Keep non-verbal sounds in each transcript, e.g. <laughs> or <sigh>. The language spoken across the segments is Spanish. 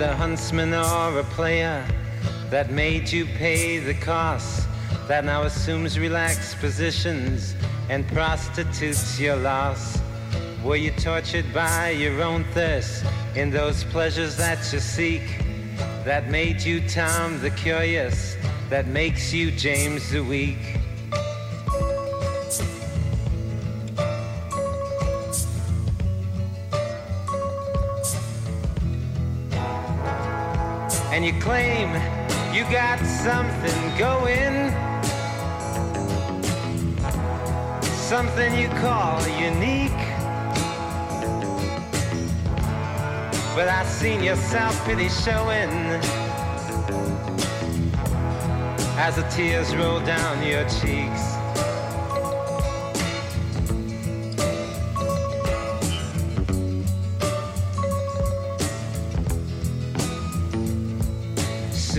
It a huntsman or a player that made you pay the cost? That now assumes relaxed positions and prostitutes your loss? Were you tortured by your own thirst in those pleasures that you seek? That made you Tom the Curious, that makes you James the Weak? And you claim you got something going. Something you call unique. But I seen your self-pity showing as the tears roll down your cheeks.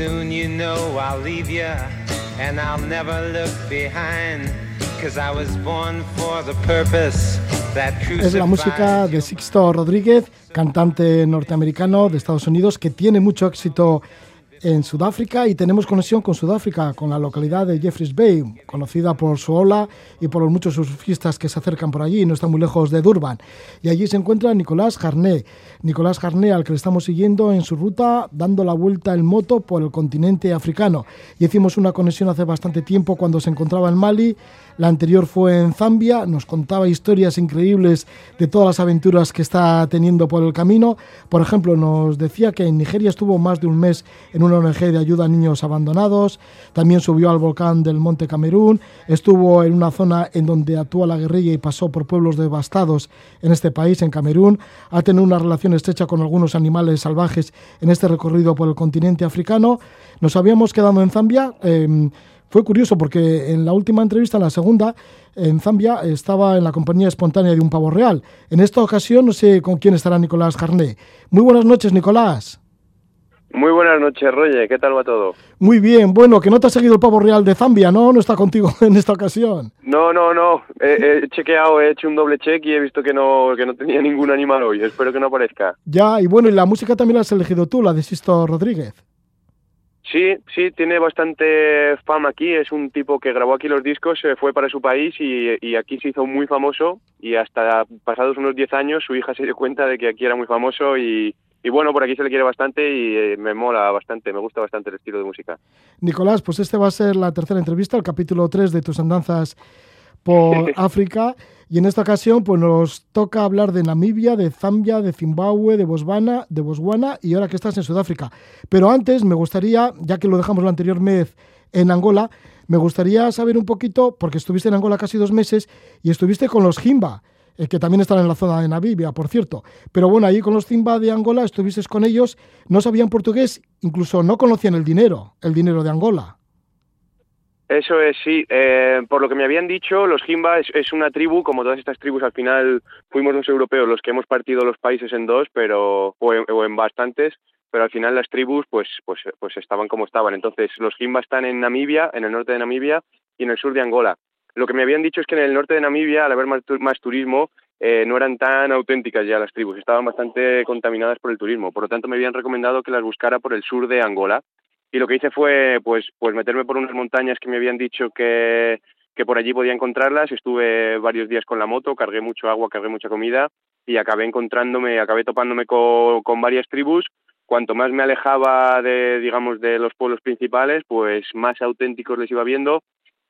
Soon you know I'll leave you and I'll never look behind. Cause I was born for the purpose that Es la música de Sixto Rodríguez, cantante norteamericano de Estados Unidos que tiene mucho éxito en Sudáfrica y tenemos conexión con Sudáfrica, con la localidad de Jeffreys Bay, conocida por su ola y por los muchos surfistas que se acercan por allí, no está muy lejos de Durban. Y allí se encuentra Nicolás Jarné, Nicolás Jarné al que le estamos siguiendo en su ruta, dando la vuelta en moto por el continente africano. Y hicimos una conexión hace bastante tiempo cuando se encontraba en Mali, la anterior fue en Zambia, nos contaba historias increíbles de todas las aventuras que está teniendo por el camino. Por ejemplo, nos decía que en Nigeria estuvo más de un mes en una ONG de ayuda a niños abandonados, también subió al volcán del Monte Camerún, estuvo en una zona en donde actúa la guerrilla y pasó por pueblos devastados en este país, en Camerún, ha tenido una relación estrecha con algunos animales salvajes en este recorrido por el continente africano. Nos habíamos quedado en Zambia. Em, fue curioso porque en la última entrevista, en la segunda, en Zambia, estaba en la compañía espontánea de un pavo real. En esta ocasión no sé con quién estará Nicolás Jarné. Muy buenas noches, Nicolás. Muy buenas noches, Roger. ¿Qué tal va todo? Muy bien. Bueno, que no te ha seguido el pavo real de Zambia, ¿no? No está contigo <laughs> en esta ocasión. No, no, no. He, chequeado, he hecho un doble check y he visto que no, que no tenía ningún animal hoy. Espero que no aparezca. Ya, y bueno, y la música también la has elegido tú, la de Sisto Rodríguez. Sí, sí, tiene bastante fama aquí. Es un tipo que grabó aquí los discos, se fue para su país y, aquí se hizo muy famoso. Y hasta pasados unos 10 años, su hija se dio cuenta de que aquí era muy famoso. Y, bueno, por aquí se le quiere bastante y eh, me mola bastante, me gusta bastante el estilo de música. Nicolás, pues este va a ser la tercera entrevista, el capítulo 3 de tus andanzas por <laughs> África. Y en esta ocasión pues nos toca hablar de Namibia, de Zambia, de Zimbabue, de Botswana, de Botswana y ahora que estás en Sudáfrica. Pero antes me gustaría, ya que lo dejamos la anterior mes en Angola, me gustaría saber un poquito, porque estuviste en Angola casi dos meses y estuviste con los Jimba, eh, que también están en la zona de Namibia, por cierto. Pero bueno, ahí con los Jimba de Angola estuviste con ellos, no sabían portugués, incluso no conocían el dinero, el dinero de Angola. Eso es, sí. Eh, por lo que me habían dicho, los Jimba es, una tribu, como todas estas tribus, al final fuimos los europeos los que hemos partido los países en dos, pero o en, bastantes, pero al final las tribus pues, pues, pues estaban como estaban. Entonces, los Jimba están en Namibia, en el norte de Namibia y en el sur de Angola. Lo que me habían dicho es que en el norte de Namibia, al haber más, más turismo, eh, no eran tan auténticas ya las tribus, estaban bastante contaminadas por el turismo. Por lo tanto, me habían recomendado que las buscara por el sur de Angola, y lo que hice fue pues pues meterme por unas montañas que me habían dicho que, que por allí podía encontrarlas, estuve varios días con la moto, cargué mucho agua, cargué mucha comida y acabé encontrándome, acabé topándome con, con varias tribus, cuanto más me alejaba de digamos de los pueblos principales, pues más auténticos les iba viendo.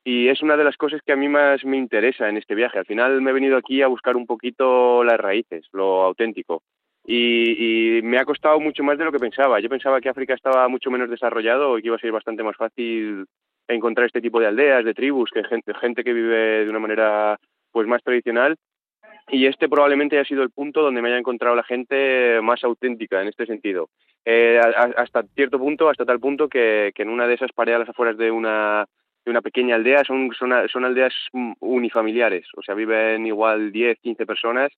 Y es una de las cosas que a mí más me interesa en este viaje. Al final me he venido aquí a buscar un poquito las raíces, lo auténtico y, me ha costado mucho más de lo que pensaba. Yo pensaba que África estaba mucho menos desarrollado y que iba a ser bastante más fácil encontrar este tipo de aldeas, de tribus, que gente, gente que vive de una manera pues más tradicional. Y este probablemente haya sido el punto donde me haya encontrado la gente más auténtica en este sentido. Eh, hasta cierto punto, hasta tal punto que, que en una de esas las afueras de una, de una pequeña aldea, son, son, son aldeas unifamiliares, o sea, viven igual 10, 15 personas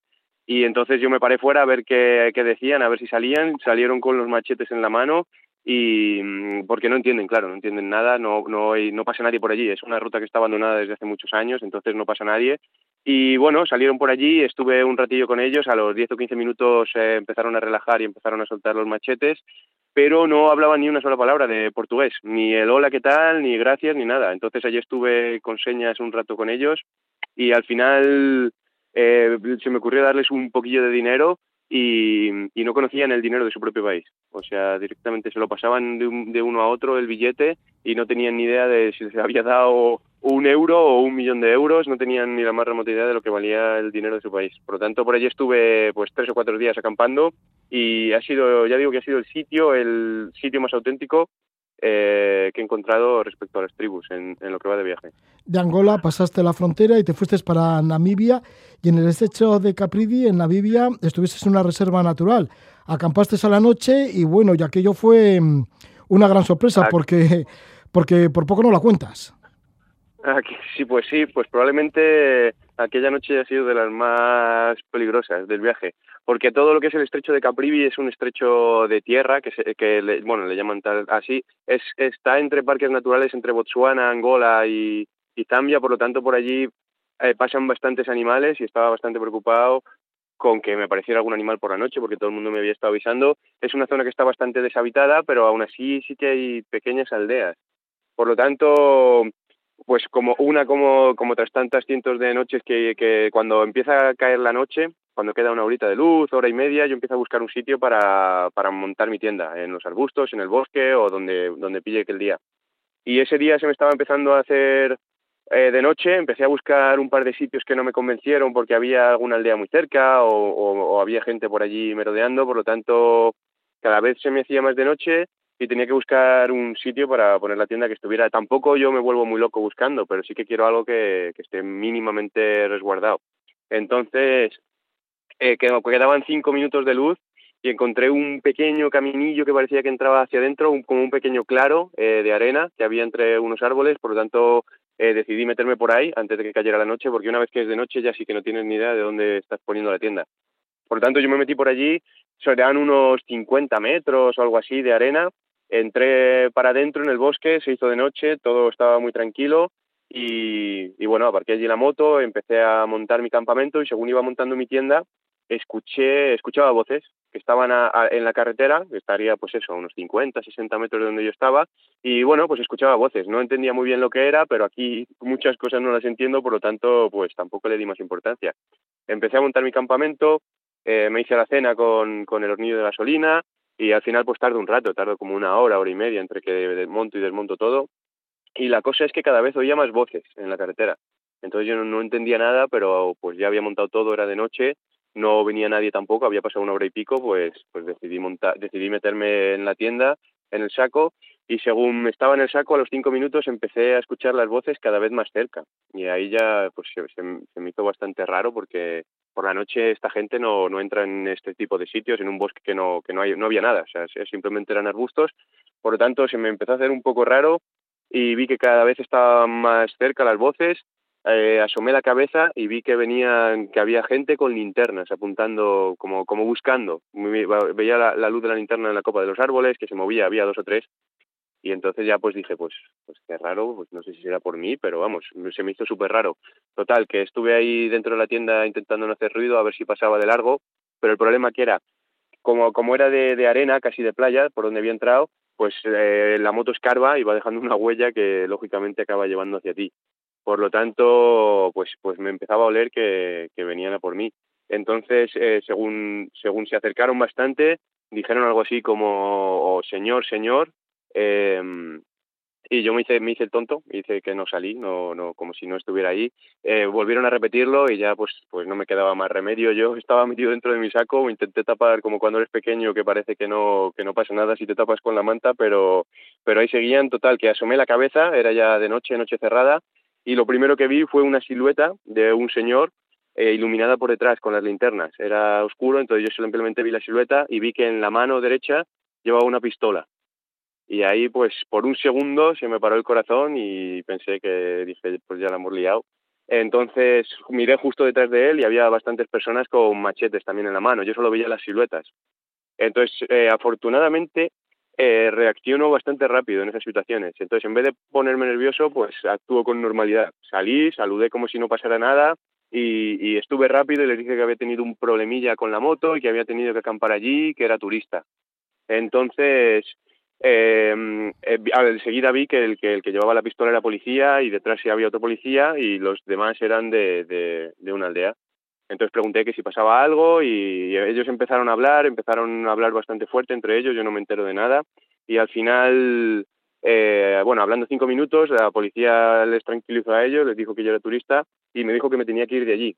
y entonces yo me paré fuera a ver qué, decían, a ver si salían, salieron con los machetes en la mano y mm, porque no entienden, claro, no entienden nada, no, no, no pasa nadie por allí, es una ruta que está abandonada desde hace muchos años, entonces no pasa nadie Y bueno, salieron por allí, estuve un ratillo con ellos, a los 10 o 15 minutos eh, empezaron a relajar y empezaron a soltar los machetes, pero no hablaban ni una sola palabra de portugués, ni el hola, qué tal, ni gracias, ni nada. Entonces allí estuve con señas un rato con ellos y al final eh, se me ocurrió darles un poquillo de dinero y, no conocían el dinero de su propio país. O sea, directamente se lo pasaban de, uno a otro el billete y no tenían ni idea de si se había dado un euro o un millón de euros, no tenían ni la más remota idea de lo que valía el dinero de su país. Por lo tanto, por allí estuve pues tres o cuatro días acampando y ha sido, ya digo que ha sido el sitio, el sitio más auténtico eh, que he encontrado respecto a las tribus en, lo que va de viaje. De Angola pasaste la frontera y te fuiste para Namibia y en el estrecho de Capridi, en Namibia, estuviste en una reserva natural. Acampaste a la noche y bueno, y aquello fue mm, una gran sorpresa porque, porque por poco no la cuentas. Sí, pues sí, pues probablemente aquella noche ha sido de las más peligrosas del viaje, porque todo lo que es el estrecho de Caprivi es un estrecho de tierra, que, que le, bueno, le llaman tal, así, es, está entre parques naturales entre Botswana, Angola y, Zambia, por lo tanto por allí eh, pasan bastantes animales y estaba bastante preocupado con que me apareciera algún animal por la noche, porque todo el mundo me había estado avisando. Es una zona que está bastante deshabitada, pero aún así sí que hay pequeñas aldeas. Por lo tanto, pues como una como, como tras tantas cientos de noches que, que cuando empieza a caer la noche, cuando queda una horita de luz, hora y media, yo empiezo a buscar un sitio para, para montar mi tienda, en los arbustos, en el bosque o donde, donde pille que el día. Y ese día se me estaba empezando a hacer eh, de noche, empecé a buscar un par de sitios que no me convencieron porque había alguna aldea muy cerca o, o había gente por allí merodeando, por lo tanto cada vez se me hacía más de noche y tenía que buscar un sitio para poner la tienda que estuviera. Tampoco yo me vuelvo muy loco buscando, pero sí que quiero algo que, esté mínimamente resguardado. Entonces, eh, quedaban cinco minutos de luz y encontré un pequeño caminillo que parecía que entraba hacia adentro, como un pequeño claro eh, de arena que había entre unos árboles, por lo tanto eh, decidí meterme por ahí antes de que cayera la noche, porque una vez que es de noche ya sí que no tienes ni idea de dónde estás poniendo la tienda. Por lo tanto, yo me metí por allí, eran unos 50 metros o algo así de arena, Entré para adentro en el bosque, se hizo de noche, todo estaba muy tranquilo y, bueno, aparqué allí la moto, empecé a montar mi campamento y según iba montando mi tienda, escuché, escuchaba voces que estaban en la carretera, que estaría pues eso, a unos 50, 60 metros de donde yo estaba, y bueno, pues escuchaba voces, no entendía muy bien lo que era, pero aquí muchas cosas no las entiendo, por lo tanto, pues tampoco le di más importancia. Empecé a montar mi campamento, eh, me hice la cena con, con el hornillo de gasolina, y al final pues tardo un rato, tardo como una hora, hora y media entre que desmonto y desmonto todo. Y la cosa es que cada vez oía más voces en la carretera. Entonces yo no, entendía nada, pero pues ya había montado todo, era de noche, no venía nadie tampoco, había pasado una hora y pico, pues, pues decidí, montar, decidí meterme en la tienda, en el saco, y según estaba en el saco, a los cinco minutos empecé a escuchar las voces cada vez más cerca. Y ahí ya pues se me hizo bastante raro porque por la noche esta gente no, no entra en este tipo de sitios, en un bosque que no, que no, hay, no había nada, o sea, simplemente eran arbustos. Por lo tanto, se me empezó a hacer un poco raro y vi que cada vez estaban más cerca las voces. Eh, asomé la cabeza y vi que venían, que había gente con linternas apuntando, como, como buscando. Veía la, la luz de la linterna en la copa de los árboles, que se movía, había dos o tres, y entonces ya pues dije, pues, pues qué raro, pues no sé si será por mí, pero vamos, se me hizo súper raro. Total, que estuve ahí dentro de la tienda intentando no hacer ruido a ver si pasaba de largo, pero el problema que era, como, como era de, arena, casi de playa, por donde había entrado, pues eh, la moto escarba y va dejando una huella que lógicamente acaba llevando hacia ti. Por lo tanto, pues, pues me empezaba a oler que, que venían a por mí. Entonces, eh, según, según se acercaron bastante, dijeron algo así como, oh, señor, señor, eh, y yo me hice, me hice el tonto, hice que no salí, no, no, como si no estuviera ahí. Eh, volvieron a repetirlo y ya pues, pues no me quedaba más remedio. Yo <laughs> estaba metido dentro de mi saco, intenté tapar como cuando eres pequeño que parece que no, que no pasa nada si te tapas con la manta, pero, pero ahí seguían, total, que asomé la cabeza, era ya de noche, noche cerrada, y lo primero que vi fue una silueta de un señor eh, iluminada por detrás con las linternas. Era oscuro, entonces yo simplemente vi la silueta y vi que en la mano derecha llevaba una pistola y ahí pues por un segundo se me paró el corazón y pensé que dije pues ya la hemos liado. Entonces miré justo detrás de él y había bastantes personas con machetes también en la mano, yo solo veía las siluetas. Entonces eh, afortunadamente eh, reacciono bastante rápido en esas situaciones. Entonces en vez de ponerme nervioso pues actúo con normalidad. Salí, saludé como si no pasara nada y, estuve rápido y les dije que había tenido un problemilla con la moto y que había tenido que acampar allí, que era turista. Entonces, eh, eh enseguida vi que el, que el que llevaba la pistola era policía y detrás había otro policía y los demás eran de, de, una aldea. Entonces pregunté que si pasaba algo y ellos empezaron a hablar, empezaron a hablar bastante fuerte entre ellos, yo no me entero de nada y al final, eh, bueno, hablando cinco minutos, la policía les tranquilizó a ellos, les dijo que yo era turista y me dijo que me tenía que ir de allí.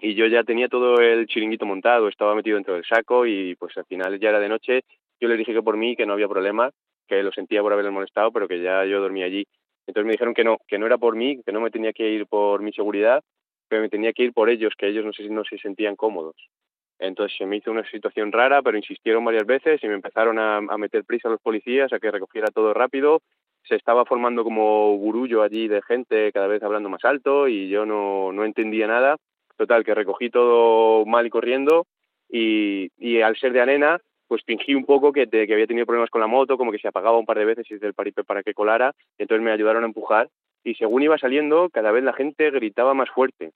Y yo ya tenía todo el chiringuito montado, estaba metido dentro del saco y pues al final ya era de noche. Yo les dije que por mí, que no había problema, que lo sentía por haberles molestado, pero que ya yo dormía allí. Entonces me dijeron que no, que no era por mí, que no me tenía que ir por mi seguridad, que me tenía que ir por ellos, que ellos no, se, no se sentían cómodos. Entonces se me hizo una situación rara, pero insistieron varias veces y me empezaron a, meter prisa a los policías a que recogiera todo rápido se estaba formando como burullo allí de gente cada vez hablando más alto y yo no, no entendía nada. Total, que recogí todo mal y corriendo y, y al ser de arena, pues fingí un poco que, que había tenido problemas con la moto, como que se apagaba un par de veces y el paripé para que colara, entonces me ayudaron a empujar y según iba saliendo, cada vez la gente gritaba más fuerte.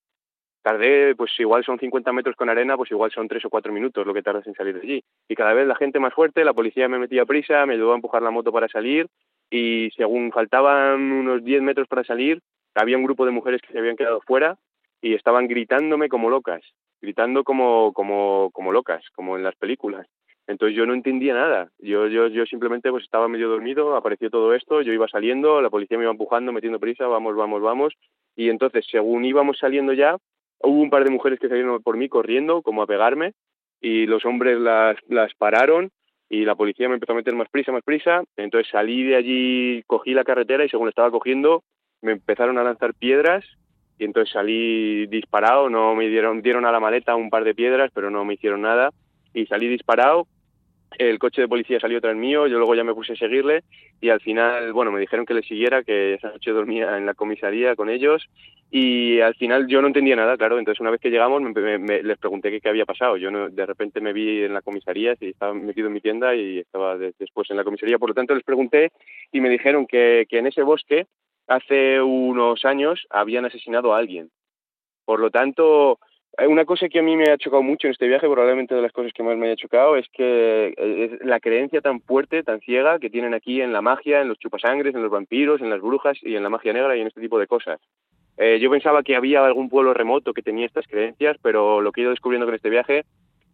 Tardé, pues igual son 50 metros con arena, pues igual son 3 o 4 minutos lo que tardas en salir de allí. Y cada vez la gente más fuerte, la policía me metía prisa, me ayudó a empujar la moto para salir y según faltaban unos 10 metros para salir, había un grupo de mujeres que se habían quedado fuera y estaban gritándome como locas, gritando como, como, como locas, como en las películas. Entonces yo no entendía nada. Yo, yo, yo simplemente pues estaba medio dormido, apareció todo esto, yo iba saliendo, la policía me iba empujando, metiendo prisa, vamos, vamos, vamos. Y entonces, según íbamos saliendo ya, hubo un par de mujeres que salieron por mí corriendo, como a pegarme, y los hombres las, las pararon y la policía me empezó a meter más prisa, más prisa, entonces salí de allí, cogí la carretera y según estaba cogiendo me empezaron a lanzar piedras y entonces salí disparado, no me dieron, dieron a la maleta un par de piedras, pero no me hicieron nada y salí disparado el coche de policía salió tras mío, yo luego ya me puse a seguirle y al final, bueno, me dijeron que le siguiera, que esa noche dormía en la comisaría con ellos y al final yo no entendía nada, claro, entonces una vez que llegamos me, les pregunté qué, había pasado, yo de repente me vi en la comisaría, y estaba metido en mi tienda y estaba después en la comisaría, por lo tanto les pregunté y me dijeron que, en ese bosque hace unos años habían asesinado a alguien. Por lo tanto, una cosa que a mí me ha chocado mucho en este viaje, probablemente de las cosas que más me haya chocado, es que eh, es la creencia tan fuerte, tan ciega que tienen aquí en la magia, en los chupasangres, en los vampiros, en las brujas y en la magia negra y en este tipo de cosas. Eh, yo pensaba que había algún pueblo remoto que tenía estas creencias, pero lo que he ido descubriendo con este viaje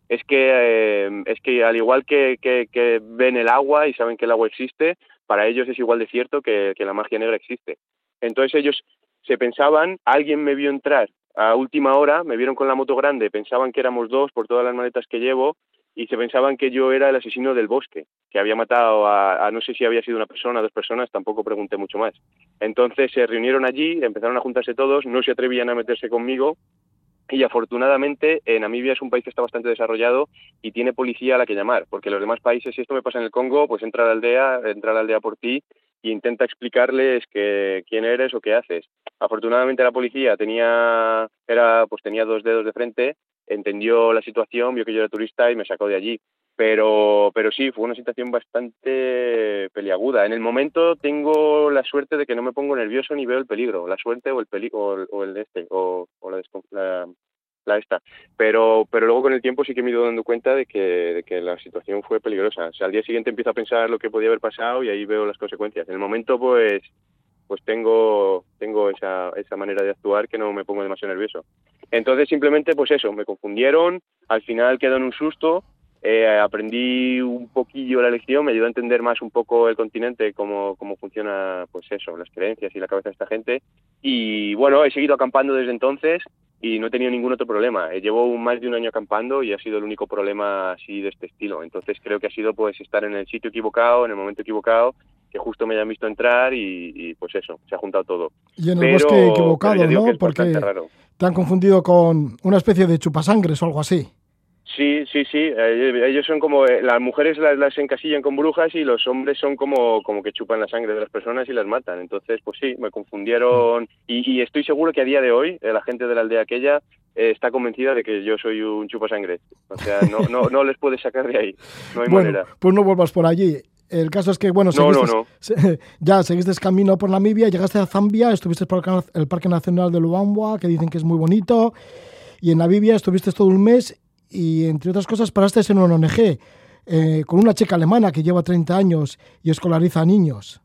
es que, es que al igual que, que, ven el agua y saben que el agua existe, para ellos es igual de cierto que, que la magia negra existe. Entonces ellos se pensaban, alguien me vio entrar a última hora me vieron con la moto grande, pensaban que éramos dos por todas las maletas que llevo y se pensaban que yo era el asesino del bosque, que había matado a, no sé si había sido una persona, dos personas, tampoco pregunté mucho más. Entonces se reunieron allí, empezaron a juntarse todos, no se atrevían a meterse conmigo y afortunadamente Namibia es un país que está bastante desarrollado y tiene policía a la que llamar, porque los demás países, si esto me pasa en el Congo, pues entra a la aldea, entra a la aldea por ti y intenta explicarles que, quién eres o qué haces. Afortunadamente la policía tenía, era, pues tenía dos dedos de frente, entendió la situación, vio que yo era turista y me sacó de allí. Pero, pero sí, fue una situación bastante peliaguda. En el momento tengo la suerte de que no me pongo nervioso ni veo el peligro, la suerte o el peligro o, el este o, la, la, la, esta. Pero, pero luego con el tiempo sí que me he ido dando cuenta de que, de que la situación fue peligrosa. O sea, al día siguiente empiezo a pensar lo que podía haber pasado y ahí veo las consecuencias. En el momento, pues, pues tengo, tengo esa, esa manera de actuar que no me pongo demasiado nervioso. Entonces simplemente pues eso, me confundieron, al final quedó en un susto, eh, aprendí un poquillo la lección, me ayudó a entender más un poco el continente, cómo, cómo funciona pues eso, las creencias y la cabeza de esta gente. Y bueno, he seguido acampando desde entonces y no he tenido ningún otro problema. Eh, llevo más de un año acampando y ha sido el único problema así de este estilo. Entonces creo que ha sido pues estar en el sitio equivocado, en el momento equivocado que justo me hayan visto entrar y, pues eso, se ha juntado todo. Y en el bosque equivocado, ¿no? Porque te han confundido con una especie de chupasangres o algo así. Sí, sí, sí. Eh, ellos son como eh, las mujeres las, encasillan con brujas y los hombres son como como que chupan la sangre de las personas y las matan. Entonces, pues sí, me confundieron y, estoy seguro que a día de hoy eh, la gente de la aldea aquella está convencida de que yo soy un chupasangre. O sea, no <laughs> no no les puedes sacar de ahí. No hay bueno, Pues no vuelvas por allí. El caso es que, bueno, no, no, no. <laughs> ya seguiste camino por Namibia, llegaste a Zambia, estuviste por el Parque Nacional de Luambwa, que dicen que es muy bonito, y en Namibia estuviste todo un mes y, entre otras cosas, paraste en una ONG eh, con una chica alemana que lleva 30 años y escolariza a niños.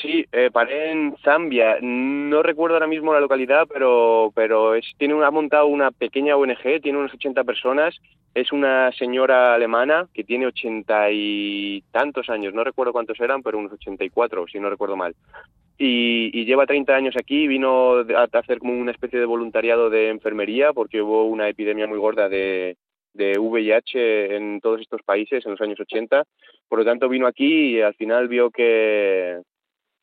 Sí, eh, paré en Zambia. No recuerdo ahora mismo la localidad, pero, pero tiene ha montado una pequeña ONG, tiene unas 80 personas. Es una señora alemana que tiene ochenta y tantos años, no recuerdo cuántos eran, pero unos 84, si no recuerdo mal. Y, y, lleva 30 años aquí, vino a hacer como una especie de voluntariado de enfermería porque hubo una epidemia muy gorda de, de VIH en todos estos países en los años 80. Por lo tanto, vino aquí y al final vio que,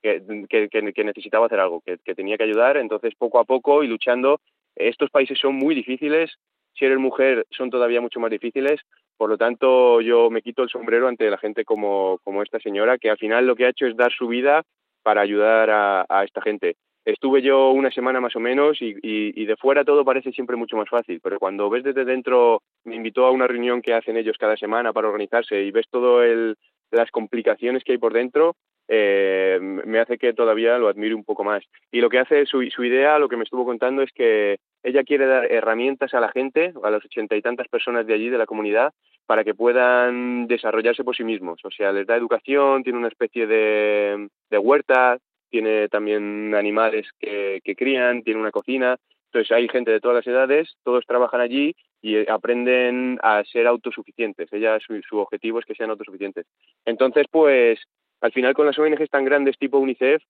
que, necesitaba hacer algo, que, tenía que ayudar. Entonces, poco a poco y luchando, estos países son muy difíciles. Si eres mujer, son todavía mucho más difíciles. Por lo tanto, yo me quito el sombrero ante la gente como, como esta señora, que al final lo que ha hecho es dar su vida para ayudar a, esta gente. Estuve yo una semana más o menos y, y, de fuera todo parece siempre mucho más fácil, pero cuando ves desde dentro, me invitó a una reunión que hacen ellos cada semana para organizarse y ves todo el, las complicaciones que hay por dentro, eh, me hace que todavía lo admire un poco más. Y lo que hace su, su idea, lo que me estuvo contando, es que ella quiere dar herramientas a la gente, a las ochenta y tantas personas de allí, de la comunidad, para que puedan desarrollarse por sí mismos. O sea, les da educación, tiene una especie de, de huerta, tiene también animales que, que crían, tiene una cocina. Entonces hay gente de todas las edades, todos trabajan allí y aprenden a ser autosuficientes. Ella, su, su objetivo es que sean autosuficientes. Entonces, pues al final con las ONGs tan grandes tipo UNICEF,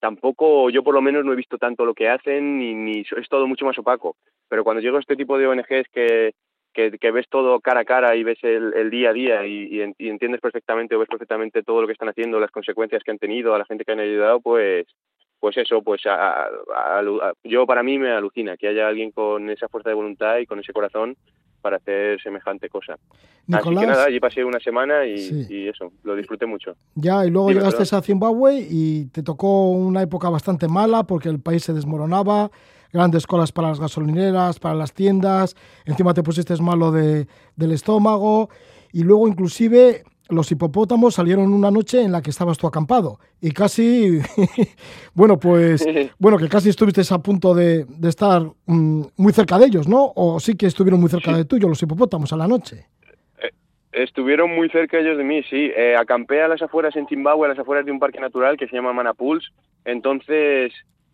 tampoco, yo por lo menos no he visto tanto lo que hacen ni, ni es todo mucho más opaco. Pero cuando llego a este tipo de ONGs que, que, ves todo cara a cara y ves el, día a día y, entiendes perfectamente o ves perfectamente todo lo que están haciendo, las consecuencias que han tenido, a la gente que han ayudado, pues pues eso, pues yo para mí me alucina que haya alguien con esa fuerza de voluntad y con ese corazón para hacer semejante cosa. Así que nada, allí pasé una semana y, eso, lo disfruté mucho. Ya, y luego llegaste a Zimbabue y te tocó una época bastante mala porque el país se desmoronaba, grandes colas para las gasolineras, para las tiendas, encima te pusiste malo de, del estómago y luego inclusive los hipopótamos salieron una noche en la que estabas tú acampado y casi, <laughs> bueno, pues, bueno, que casi estuviste a punto de, estar mm, muy cerca de ellos, ¿no? O sí que estuvieron muy cerca de tuyo los hipopótamos a la noche. Eh, estuvieron muy cerca ellos de mí, sí. Eh, acampé a las afueras en Zimbabue, a las afueras de un parque natural que se llama Manapuls. Entonces,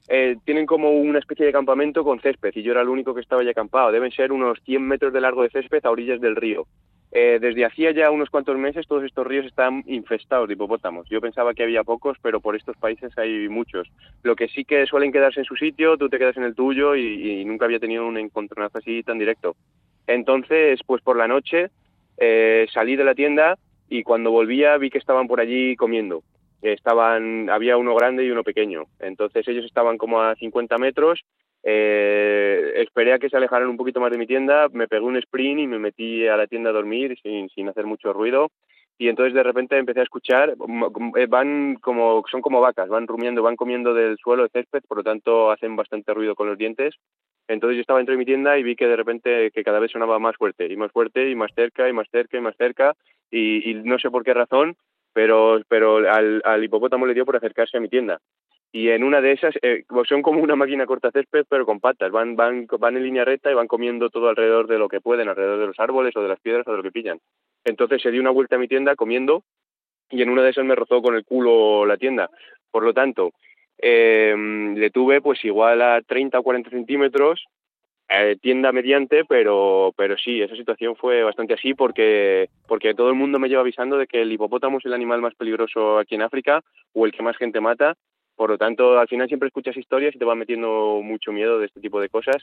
eh, tienen como una especie de campamento con césped y yo era el único que estaba ya acampado. Deben ser unos 100 metros de largo de césped a orillas del río. Eh, desde hacía ya unos cuantos meses todos estos ríos están infestados de hipopótamos. Yo pensaba que había pocos, pero por estos países hay muchos. Lo que sí que suelen quedarse en su sitio, tú te quedas en el tuyo y, nunca había tenido un encontronazo así tan directo. Entonces, pues por la noche eh, salí de la tienda y cuando volvía vi que estaban por allí comiendo. Estaban, había uno grande y uno pequeño. Entonces ellos estaban como a 50 metros eh, esperé a que se alejaran un poquito más de mi tienda, me pegué un sprint y me metí a la tienda a dormir sin, sin hacer mucho ruido. Y entonces de repente empecé a escuchar, eh, van como, son como vacas, van rumiando, van comiendo del suelo de césped, por lo tanto hacen bastante ruido con los dientes. Entonces yo estaba dentro de mi tienda y vi que de repente que cada vez sonaba más fuerte y más fuerte y más cerca y más cerca y más cerca y, y no sé por qué razón, pero, pero al, al hipopótamo le dio por acercarse a mi tienda. Y en una de esas eh, son como una máquina corta césped pero con patas. Van van van en línea recta y van comiendo todo alrededor de lo que pueden alrededor de los árboles o de las piedras o de lo que pillan. Entonces se dio una vuelta a mi tienda comiendo y en una de esas me rozó con el culo la tienda. Por lo tanto eh, le tuve pues igual a 30 o 40 centímetros eh, tienda mediante, pero, pero sí, esa situación fue bastante así porque, porque todo el mundo me lleva avisando de que el hipopótamo es el animal más peligroso aquí en África o el que más gente mata por lo tanto, al final siempre escuchas historias y te va metiendo mucho miedo de este tipo de cosas.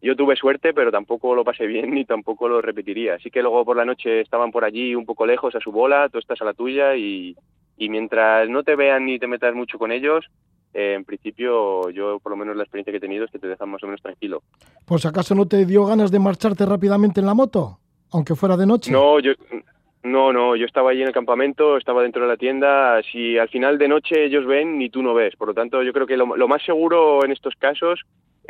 Yo tuve suerte, pero tampoco lo pasé bien <laughs> ni tampoco lo repetiría. Así que luego por la noche estaban por allí un poco lejos a su bola, tú estás a la tuya y, y mientras no te vean ni te metas mucho con ellos, eh, en principio yo por lo menos la experiencia que he tenido es que te dejan más o menos tranquilo. ¿Por si acaso no te dio ganas de marcharte rápidamente en la moto? Aunque fuera de noche. No, yo, no, no, yo estaba allí en el campamento, estaba dentro de la tienda. Si al final de noche ellos ven, ni tú no ves. Por lo tanto, yo creo que lo, más seguro en estos casos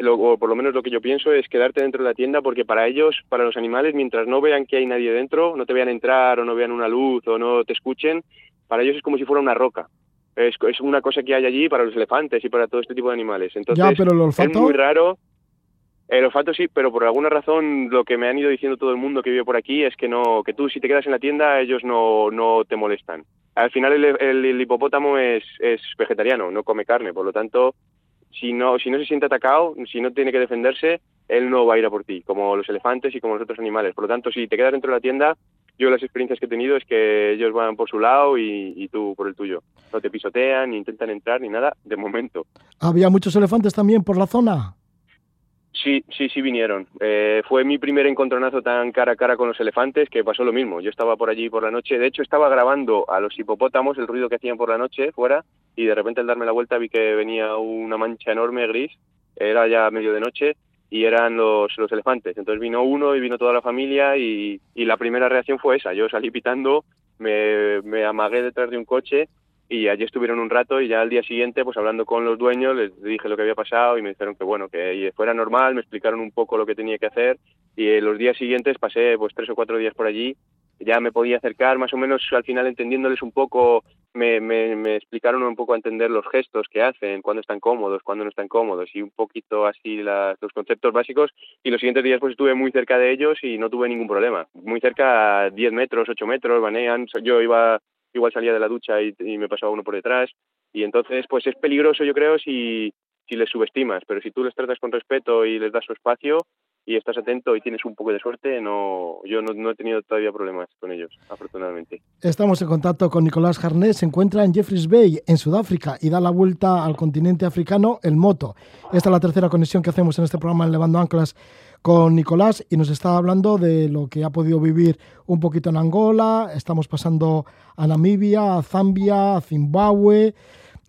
o por lo menos lo que yo pienso es quedarte dentro de la tienda porque para ellos, para los animales, mientras no vean que hay nadie dentro, no te vean entrar o no vean una luz o no te escuchen, para ellos es como si fuera una roca. Es, es una cosa que hay allí para los elefantes y para todo este tipo de animales. Entonces, ya, pero el olfato... es muy raro. El olfato sí, pero por alguna razón lo que me han ido diciendo todo el mundo que vive por aquí es que no, que tú si te quedas en la tienda ellos no, no te molestan. Al final el, el, hipopótamo es, es vegetariano, no come carne, por lo tanto si no, si no se siente atacado, si no tiene que defenderse, él no va a ir a por ti, como los elefantes y como los otros animales. Por lo tanto, si te quedas dentro de la tienda, yo las experiencias que he tenido es que ellos van por su lado y, tú por el tuyo. No te pisotean, ni intentan entrar, ni nada, de momento. ¿Había muchos elefantes también por la zona? Sí, sí, sí vinieron. Eh, fue mi primer encontronazo tan cara a cara con los elefantes que pasó lo mismo. Yo estaba por allí por la noche. De hecho, estaba grabando a los hipopótamos, el ruido que hacían por la noche fuera, y de repente al darme la vuelta vi que venía una mancha enorme gris. Era ya medio de noche y eran los, los elefantes. Entonces vino uno y vino toda la familia y, y la primera reacción fue esa. Yo salí pitando, me, me amagué detrás de un coche y allí estuvieron un rato y ya al día siguiente, pues hablando con los dueños, les dije lo que había pasado y me dijeron que bueno, que fuera normal, me explicaron un poco lo que tenía que hacer y en los días siguientes pasé pues tres o cuatro días por allí, ya me podía acercar más o menos al final entendiéndoles un poco, me, me, me explicaron un poco a entender los gestos que hacen, cuándo están cómodos, cuándo no están cómodos y un poquito así los conceptos básicos y los siguientes días pues estuve muy cerca de ellos y no tuve ningún problema, muy cerca, 10 metros, 8 metros, banean, yo iba igual salía de la ducha y, me pasaba uno por detrás. Y entonces, pues es peligroso, yo creo, si, si les subestimas, pero si tú les tratas con respeto y les das su espacio y estás atento y tienes un poco de suerte, no, yo no, he tenido todavía problemas con ellos, afortunadamente. Estamos en contacto con Nicolás Jarnés, se encuentra en Jeffreys Bay, en Sudáfrica, y da la vuelta al continente africano el moto. Esta es la tercera conexión que hacemos en este programa en Levando Anclas con Nicolás y nos está hablando de lo que ha podido vivir un poquito en Angola, estamos pasando a Namibia, a Zambia, a Zimbabue,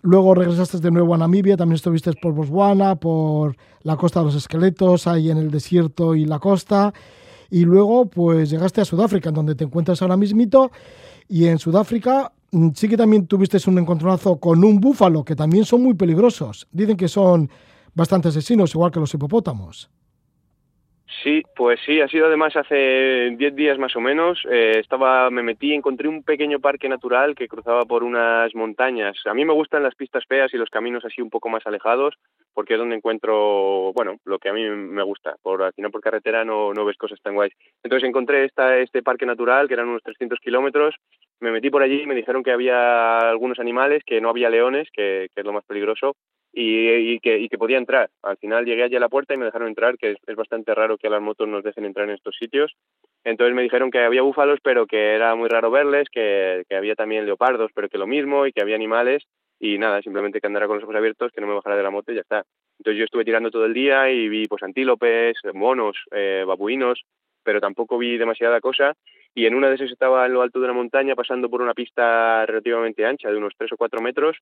luego regresaste de nuevo a Namibia, también estuviste por Botswana, por la costa de los esqueletos, ahí en el desierto y la costa, y luego pues llegaste a Sudáfrica, en donde te encuentras ahora mismito, y en Sudáfrica mm, sí que también tuviste un encontronazo con un búfalo, que también son muy peligrosos, dicen que son bastante asesinos, igual que los hipopótamos. Sí, pues sí, ha sido además hace 10 días más o menos. Eh, estaba, me metí, encontré un pequeño parque natural que cruzaba por unas montañas. A mí me gustan las pistas feas y los caminos así un poco más alejados, porque es donde encuentro, bueno, lo que a mí me gusta. Por al final por carretera no, no ves cosas tan guays. Entonces encontré esta, este parque natural que eran unos 300 kilómetros. Me metí por allí y me dijeron que había algunos animales, que no había leones, que, que es lo más peligroso, y, que, podía entrar. Al final llegué allí a la puerta y me dejaron entrar, que es, bastante raro que las motos nos dejen entrar en estos sitios. Entonces me dijeron que había búfalos, pero que era muy raro verles, que, que había también leopardos, pero que lo mismo, y que había animales, y nada, simplemente que andara con los ojos abiertos, que no me bajara de la moto y ya está. Entonces yo estuve tirando todo el día y vi pues antílopes, monos, eh, babuinos, pero tampoco vi demasiada cosa. Y en una de esas estaba en lo alto de una montaña, pasando por una pista relativamente ancha, de unos 3 o 4 metros,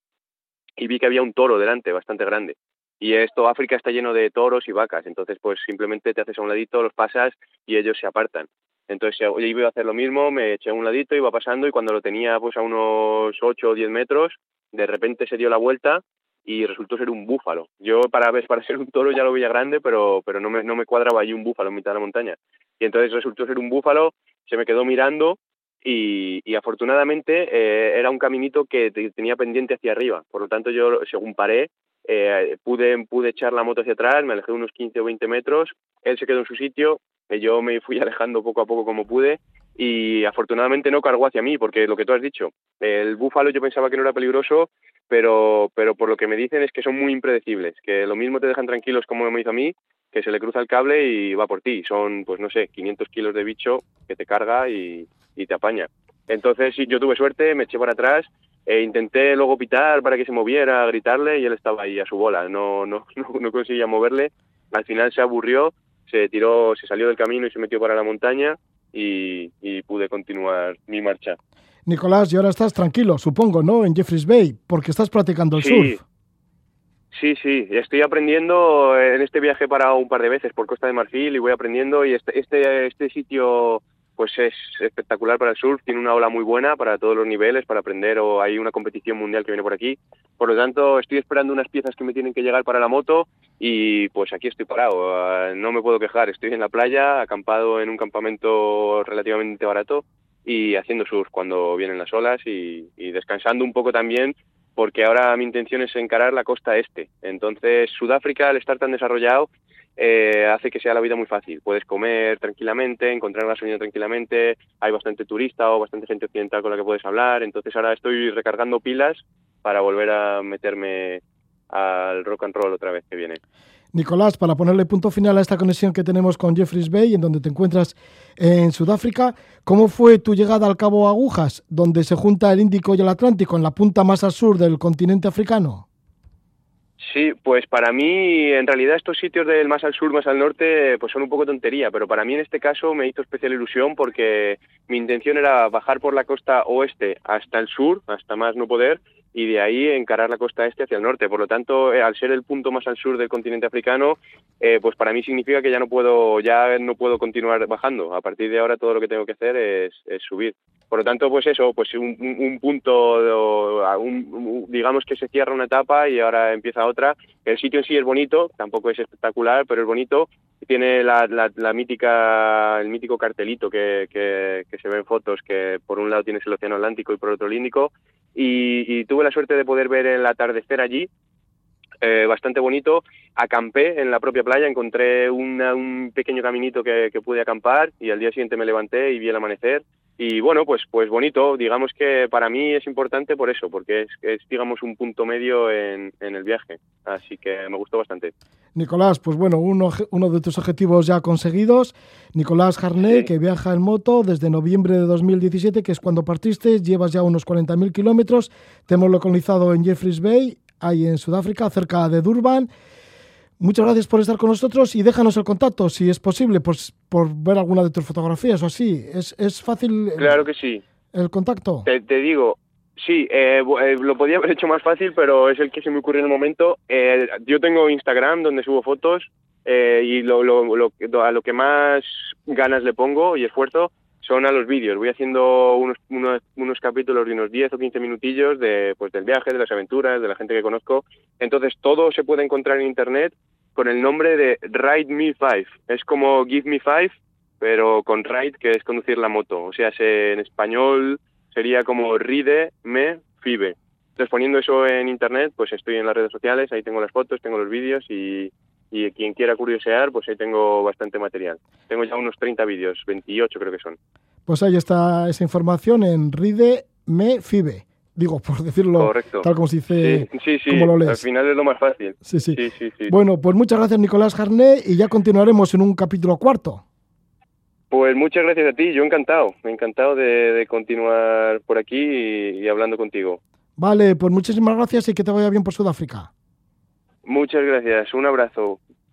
y vi que había un toro delante, bastante grande. Y esto, África está lleno de toros y vacas, entonces pues simplemente te haces a un ladito, los pasas y ellos se apartan. Entonces yo iba a hacer lo mismo, me eché a un ladito, iba pasando y cuando lo tenía pues a unos 8 o 10 metros, de repente se dio la vuelta y resultó ser un búfalo. Yo para <laughs> para ser un toro ya lo veía grande, pero, pero no, me, no me cuadraba allí un búfalo en mitad de la montaña. Y entonces resultó ser un búfalo, se me quedó mirando y, afortunadamente eh, era un caminito que tenía pendiente hacia arriba. Por lo tanto, yo, según paré, eh, pude, pude echar la moto hacia atrás, me alejé unos 15 o 20 metros, él se quedó en su sitio, y yo me fui <laughs> alejando poco a poco como pude y afortunadamente no cargó hacia mí, porque lo que tú has dicho, el búfalo yo pensaba que no era peligroso, pero, pero por lo que me dicen es que son muy impredecibles, que lo mismo te dejan tranquilos como me hizo a mí, que se le cruza el cable y va por ti. Son, pues no sé, 500 kilos de bicho que te carga y, y te apaña. Entonces sí, yo tuve suerte, me eché para atrás e intenté luego pitar para que se moviera, gritarle y él estaba ahí a su bola, no, no, <laughs> no, conseguía moverle. Al final se aburrió, se tiró, se salió del camino y se metió para la montaña y, pude continuar mi marcha. Nicolás, y ahora estás tranquilo, supongo, ¿no? En Jeffreys Bay, porque estás practicando el surf. Sí, sí, estoy aprendiendo en este viaje para un par de veces por Costa de Marfil y voy aprendiendo y este, este, este sitio pues es espectacular para el surf, tiene una ola muy buena para todos los niveles, para aprender, o hay una competición mundial que viene por aquí. Por lo tanto, estoy esperando unas piezas que me tienen que llegar para la moto y pues aquí estoy parado, ah, no me puedo quejar, estoy en la playa, acampado en un campamento relativamente barato y haciendo surf cuando vienen las olas y, y descansando un poco también porque ahora mi intención es encarar la costa este. Entonces, Sudáfrica, al estar tan desarrollado, eh, hace que sea la vida muy fácil. Puedes comer tranquilamente, encontrar gasolina tranquilamente, hay bastante turista o bastante gente occidental con la que puedes hablar, entonces ahora estoy recargando pilas para volver a meterme al rock and roll otra vez que viene. Nicolás, para ponerle punto final a esta conexión que tenemos con Jeffreys Bay, en donde te encuentras en Sudáfrica, ¿cómo fue tu llegada al Cabo Agujas, donde se junta el Índico y el Atlántico, en la punta más al sur del continente africano? Sí, pues para mí, en realidad estos sitios del más al sur, más al norte, pues son un poco tontería, pero para mí en este caso me hizo especial ilusión porque mi intención era bajar por la costa oeste hasta el sur, hasta más no poder, y de ahí encarar la costa este hacia el norte. Por lo tanto, eh, al ser el punto más al sur del continente africano, eh, pues para mí significa que ya no puedo ya no puedo continuar bajando. A partir de ahora todo lo que tengo que hacer es, subir. Por lo tanto, pues eso, pues un, punto, digamos que se cierra una etapa y ahora empieza otra. El sitio en sí es bonito, tampoco es espectacular, pero es bonito. Tiene la, la, mítica, el mítico cartelito que, que, que se ve en fotos, que por un lado tienes el Océano Atlántico y por otro el Índico y, tuve la suerte de poder ver el atardecer allí, eh, bastante bonito. Acampé en la propia playa, encontré un pequeño caminito que, pude acampar y al día siguiente me levanté y vi el amanecer. Y bueno, pues, pues bonito. Digamos que para mí es importante por eso, porque es, digamos, un punto medio en, el viaje. Así que me gustó bastante. Nicolás, pues bueno, uno, uno de tus objetivos ya conseguidos. Nicolás Jarné, que viaja en moto desde noviembre de 2017, que es cuando partiste, llevas ya unos 40.000 kilómetros. Te hemos localizado en Jeffreys Bay, ahí en Sudáfrica, cerca de Durban. Muchas gracias por estar con nosotros y déjanos el contacto, si es posible, pues por ver alguna de tus fotografías o así. ¿Es, es fácil? Claro que sí. ¿El contacto? Te, digo, sí, eh, eh, lo podía haber hecho más fácil, pero es el que se me ocurrió en el momento. Eh, yo tengo Instagram donde subo fotos y lo, lo, a lo que más ganas le pongo y esfuerzo son a los vídeos. Voy haciendo unos, unos, unos, capítulos de unos 10 o 15 minutillos de, pues, del viaje, de las aventuras, de la gente que conozco. Entonces todo se puede encontrar en Internet con el nombre de Ride Me 5. Es como Give Me 5, pero con ride, que es conducir la moto. O sea, en español sería como Ride Me Five. Entonces poniendo eso en Internet, pues estoy en las redes sociales, ahí tengo las fotos, tengo los vídeos y, y quien quiera curiosear, pues ahí tengo bastante material. Tengo ya unos 30 vídeos, 28 creo que son. Pues ahí está esa información en Ride Me Fibe. Digo, por decirlo tal como se dice, sí, sí, lo lees. Al final es lo más fácil. Sí, sí. Bueno, pues muchas gracias Nicolás Jarné y ya continuaremos en un capítulo cuarto. Pues muchas gracias a ti, yo encantado, encantado de, continuar por aquí y hablando contigo. Vale, pues muchísimas gracias y que te vaya bien por Sudáfrica. Muchas gracias, un abrazo.